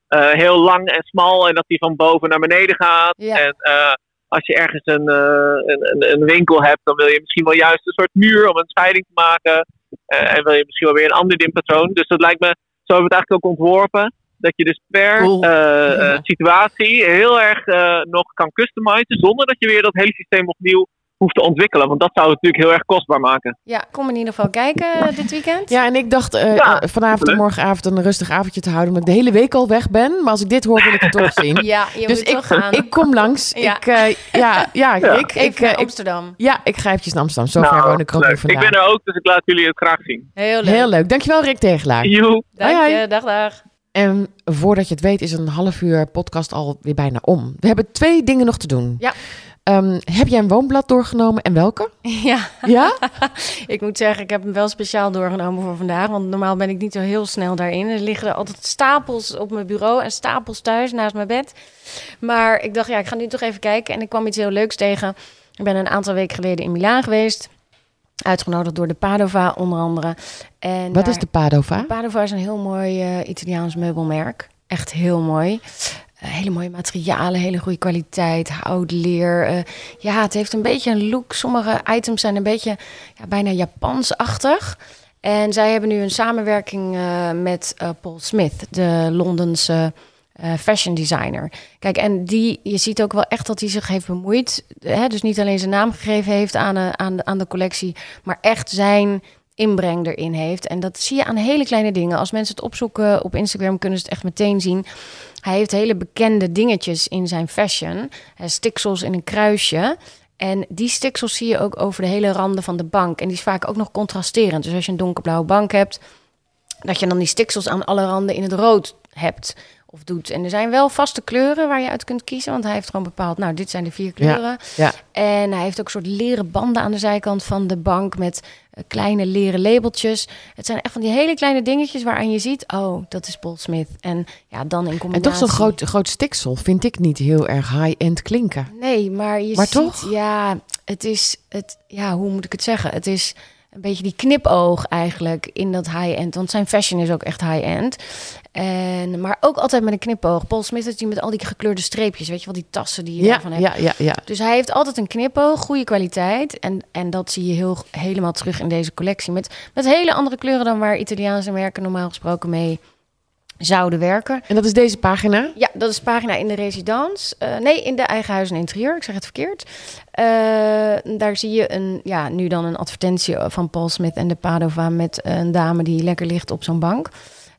eh, heel lang en smal en dat die van boven naar beneden gaat. Ja. En eh, als je ergens een, eh, een, een, winkel hebt, dan wil je misschien wel juist een soort muur om een scheiding te maken. Eh, en wil je misschien wel weer een ander dimpatroon. Dus dat lijkt me, zo hebben we het eigenlijk ook ontworpen. Dat je dus per Cool. eh, Ja. eh, situatie heel erg eh, nog kan customizen. Zonder dat je weer dat hele systeem opnieuw hoeft te ontwikkelen. Want dat zou het natuurlijk heel erg kostbaar maken. Ja, kom in ieder geval kijken eh, dit weekend. Ja, en ik dacht eh, Ja, eh, vanavond en morgenavond een rustig avondje te houden. Omdat ik de hele week al weg ben. Maar als ik dit hoor, wil ik het toch zien. Ja, je Dus moet ik, toch gaan. ik kom langs. Ja. Ik, eh, ja, ja, Ja. ik, ik, Amsterdam. ja, ik ga eventjes naar Amsterdam. Zo ver Nou, woon ik ook vandaan. Ik ben er ook, dus ik laat jullie het graag zien. Heel leuk. Heel leuk. Dankjewel Rick Tegelaar. Joe. Dank Hoi, je. hoi. Dag, dag. En voordat je het weet is een half uur podcast alweer bijna om. We hebben twee dingen nog te doen. Ja. Ehm, heb jij een woonblad doorgenomen en welke? Ja, Ja? ik moet zeggen, ik heb hem wel speciaal doorgenomen voor vandaag. Want normaal ben ik niet zo heel snel daarin. Er liggen er altijd stapels op mijn bureau en stapels thuis naast mijn bed. Maar ik dacht, ja, ik ga nu toch even kijken. En ik kwam iets heel leuks tegen. Ik ben een aantal weken geleden in Milaan geweest. Uitgenodigd door de Padova onder andere. En Wat daar- is de Padova? Padova is een heel mooi eh, Italiaans meubelmerk. Echt heel mooi. Eh, hele mooie materialen, hele goede kwaliteit, hout, leer. eh, ja, het heeft een beetje een look. Sommige items zijn een beetje ja, bijna Japansachtig. En zij hebben nu een samenwerking eh, met Paul Smith, de Londense fashion designer. Kijk, en die, je ziet ook wel echt dat hij zich heeft bemoeid. Hè? Dus niet alleen zijn naam gegeven heeft aan, aan, aan de collectie, maar echt zijn inbreng erin heeft. En dat zie je aan hele kleine dingen. Als mensen het opzoeken op Instagram, kunnen ze het echt meteen zien. Hij heeft hele bekende dingetjes in zijn fashion. Stiksels in een kruisje. En die stiksels zie je ook over de hele randen van de bank. En die is vaak ook nog contrasterend. Dus als je een donkerblauwe bank hebt, dat je dan die stiksels aan alle randen in het rood hebt of doet. En er zijn wel vaste kleuren waar je uit kunt kiezen. Want hij heeft gewoon bepaald, nou, dit zijn de vier kleuren. Ja. En hij heeft ook een soort leren banden aan de zijkant van de bank met eh, kleine leren labeltjes. Het zijn echt van die hele kleine dingetjes waaraan je ziet, oh, dat is Paul Smith. En ja, dan in En combinatie. toch zo'n groot, groot stiksel vind ik niet heel erg high-end klinken. Nee, maar je Maar ziet, toch? ja, het is, het, ja, hoe moet ik het zeggen? Het is een beetje die knipoog eigenlijk in dat high-end. Want zijn fashion is ook echt high-end. En, maar ook altijd met een knipoog. Paul Smith is die met al die gekleurde streepjes. Weet je wel, die tassen die je Ja, daarvan hebt. ja, ja, ja. Dus hij heeft altijd een knipoog, goede kwaliteit. En, en dat zie je heel, helemaal terug in deze collectie. Met, met hele andere kleuren dan waar Italiaanse merken normaal gesproken mee zouden werken. En dat is deze pagina. Ja, dat is pagina in de residence. Eh, nee, in de eigen huis en interieur. Ik zeg het verkeerd. Eh, daar zie je een, ja, nu dan een advertentie van Paul Smith en de Padova met een dame die lekker ligt op zo'n bank.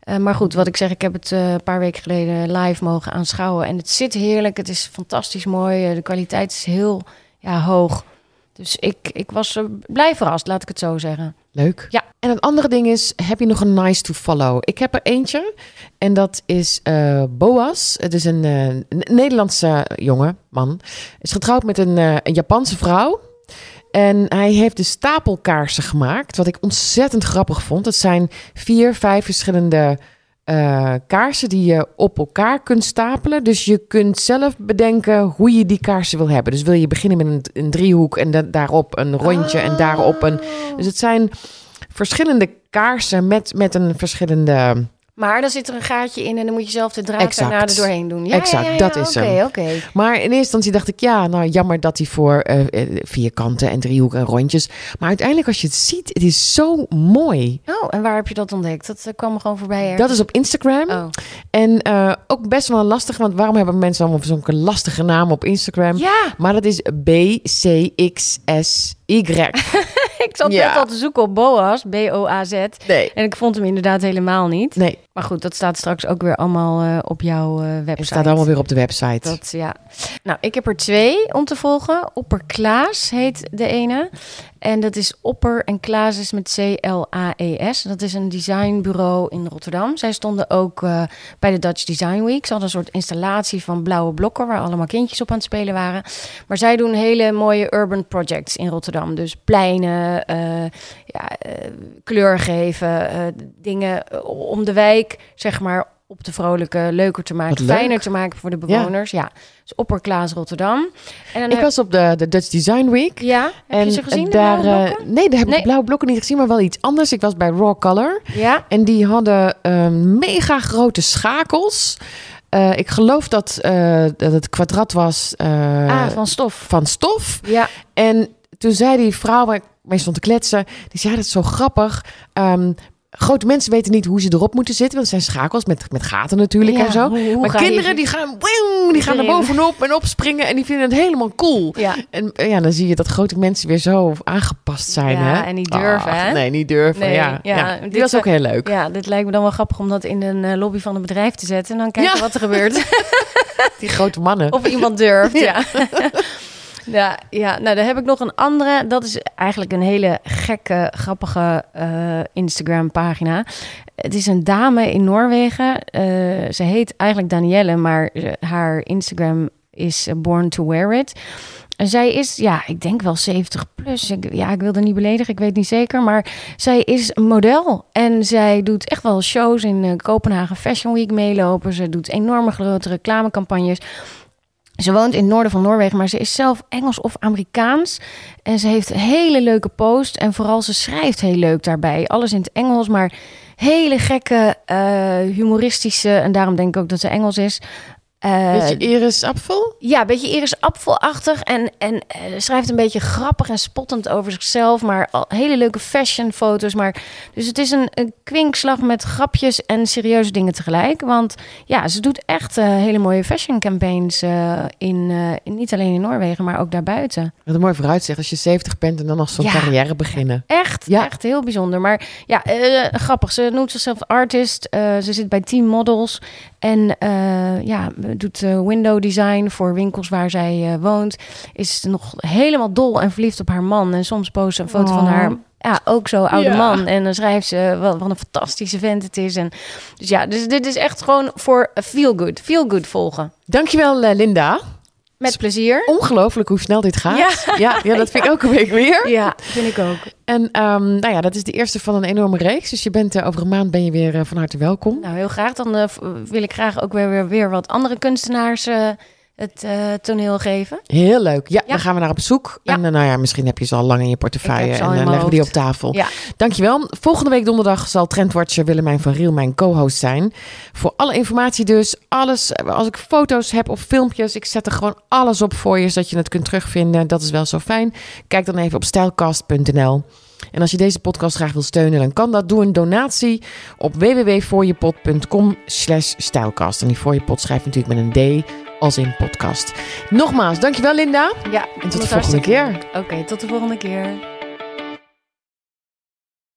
Eh, maar goed, wat ik zeg, ik heb het een paar weken geleden live mogen aanschouwen. En het zit heerlijk. Het is fantastisch mooi. De kwaliteit is heel ja, hoog. Dus ik, ik was blij verrast, laat ik het zo zeggen. Leuk. Ja. En het andere ding is, heb je nog een nice to follow? Ik heb er eentje en dat is eh, Boas. Het is een, eh, Nederlandse jongen, man. Is getrouwd met een, eh, een Japanse vrouw. En hij heeft de stapelkaarsen gemaakt, wat ik ontzettend grappig vond. Het zijn vier, vijf verschillende eh, kaarsen die je op elkaar kunt stapelen. Dus je kunt zelf bedenken hoe je die kaarsen wil hebben. Dus wil je beginnen met een, een driehoek en da- daarop een rondje en daarop een... Dus het zijn verschillende kaarsen met, met een verschillende... Maar dan zit er een gaatje in en dan moet je zelf de draad Exact. daarna er doorheen doen. Ja, Exact, ja, ja, dat is Oké, hem. oké. Maar in eerste instantie dacht ik, ja, nou jammer dat hij voor eh, vierkanten en driehoeken en rondjes. Maar uiteindelijk als je het ziet, het is zo mooi. Oh, en waar heb je dat ontdekt? Dat eh, kwam gewoon voorbij. ergens. Dat is op Instagram. Oh. En ook best wel lastig, want waarom hebben mensen allemaal zo'n lastige naam op Instagram? Ja, Maar dat is B-C-X-S-Y. ik zat Ja. net al te zoeken op Boas, B-O-A-Z. Nee. En ik vond hem inderdaad helemaal niet. Nee, Maar goed, dat staat straks ook weer allemaal eh, op jouw eh, website. het staat allemaal weer op de website. Dat, ja. Nou, ik heb er twee om te volgen. Opper Klaas heet de ene. En dat is Opper en Klaas is met C-L-A-E-S. Dat is een designbureau in Rotterdam. Zij stonden ook eh, bij de Dutch Design Week. Ze hadden een soort installatie van blauwe blokken... waar allemaal kindjes op aan het spelen waren. Maar zij doen hele mooie urban projects in Rotterdam. Dus pleinen, ja, kleur geven, dingen om de wijk, zeg maar... op de vrolijke leuker te maken, leuk. fijner te maken voor de bewoners. Ja, dus Opper Klaas Rotterdam. En dan Ik heb- was op de, de Dutch Design Week. ja, heb en je ze gezien? de daar, blauwe eh, blokken? nee, daar heb ik Nee. de blauwe blokken niet gezien, maar wel iets anders. Ik was bij Raw Color. ja, En die hadden eh, mega grote schakels. Eh, ik geloof dat, eh, dat het kwadrat was ah, van stof. van stof. Ja, En toen zei die vrouw waar ik mee stond te kletsen, die zei, ja, dat is zo grappig. Ehm, grote mensen weten niet hoe ze erop moeten zitten, want het zijn schakels met, met gaten natuurlijk Ja, en zo. hoe- hoe maar je- kinderen die gaan, wing, die gaan er bovenop en opspringen en die vinden het helemaal cool. ja. En eh, ja, dan zie je dat grote mensen weer zo aangepast zijn. Ja, hè? en niet durven, hè? Nee, niet durven. Nee, ja, ja, Die was ook heel leuk. Ja, dit lijkt me dan wel grappig om dat in een eh, lobby van een bedrijf te zetten. En dan kijken wat er gebeurt. Die grote mannen. of iemand durft, ja. Ja, ja, nou dan heb ik nog een andere. Dat is eigenlijk een hele gekke, grappige eh, Instagram-pagina. Het is een dame in Noorwegen. Eh, ze heet eigenlijk Danielle, maar eh, haar Instagram is Born to Wear It. En zij is, ja, ik denk wel 70 plus. Ja, ik wil er niet beledigen, ik weet niet zeker. Maar zij is model. En zij doet echt wel shows in Kopenhagen Fashion Week meelopen. Ze doet enorme grote reclamecampagnes. Ze woont in het noorden van Noorwegen, maar ze is zelf Engels of Amerikaans. En ze heeft hele leuke post. En vooral ze schrijft heel leuk daarbij. Alles in het Engels, maar hele gekke, eh, humoristische... en daarom denk ik ook dat ze Engels is... eh, Weet je Iris Apfel? ja, een beetje Iris Apfelachtig. En, en eh, schrijft een beetje grappig en spottend over zichzelf. Maar al hele leuke fashionfoto's. Maar, dus het is een, een kwinkslag met grapjes en serieuze dingen tegelijk. Want ja, ze doet echt eh, hele mooie fashion campaigns. eh, in, eh, in, niet alleen in Noorwegen, maar ook daarbuiten. Wat een mooi vooruitzicht als je 70 bent en dan nog zo'n Ja. carrière beginnen. Echt, Ja. echt heel bijzonder. Maar ja, eh, grappig. Ze noemt zichzelf artist. Eh, ze zit bij Team Models. En eh, ja, doet eh, window design voor winkels waar zij eh, woont. Is nog helemaal dol en verliefd op haar man. En soms post ze een foto van Oh. haar. Ja, ook zo oude Ja. man. En dan schrijft ze wat, wat een fantastische vent het is. En, dus ja, dus dit is echt gewoon voor feel good. Feel good volgen. Dankjewel Linda. Met plezier. Ongelooflijk hoe snel dit gaat. Ja. ja, ja, dat vind ik elke week weer. Ja, vind ik ook. En ehm, nou ja, dat is de eerste van een enorme reeks. Dus je bent eh, over een maand ben je weer eh, van harte welkom. Nou, heel graag. Dan eh, wil ik graag ook weer, weer, weer wat andere kunstenaars het eh, toneel geven. Heel leuk. Ja, Ja. dan gaan we naar op zoek. Ja. En eh, nou ja, misschien heb je ze al lang in je portefeuille. En dan mijn leggen we die op tafel. Ja. Dankjewel. Volgende week donderdag zal Trendwatcher Willemijn van Riel mijn co-host zijn. Voor alle informatie dus. Alles, als ik foto's heb of filmpjes, ik zet er gewoon alles op voor je, zodat je het kunt terugvinden. Dat is wel zo fijn. Kijk dan even op stijlkast.nl. En als je deze podcast graag wil steunen, dan kan dat. Doe een donatie op www.voorjepot.com slash stijlkast. En die voor je pot schrijft natuurlijk met een D als in podcast. Nogmaals, dankjewel Linda. Ja, En tot de volgende keer. Oké, tot de volgende keer.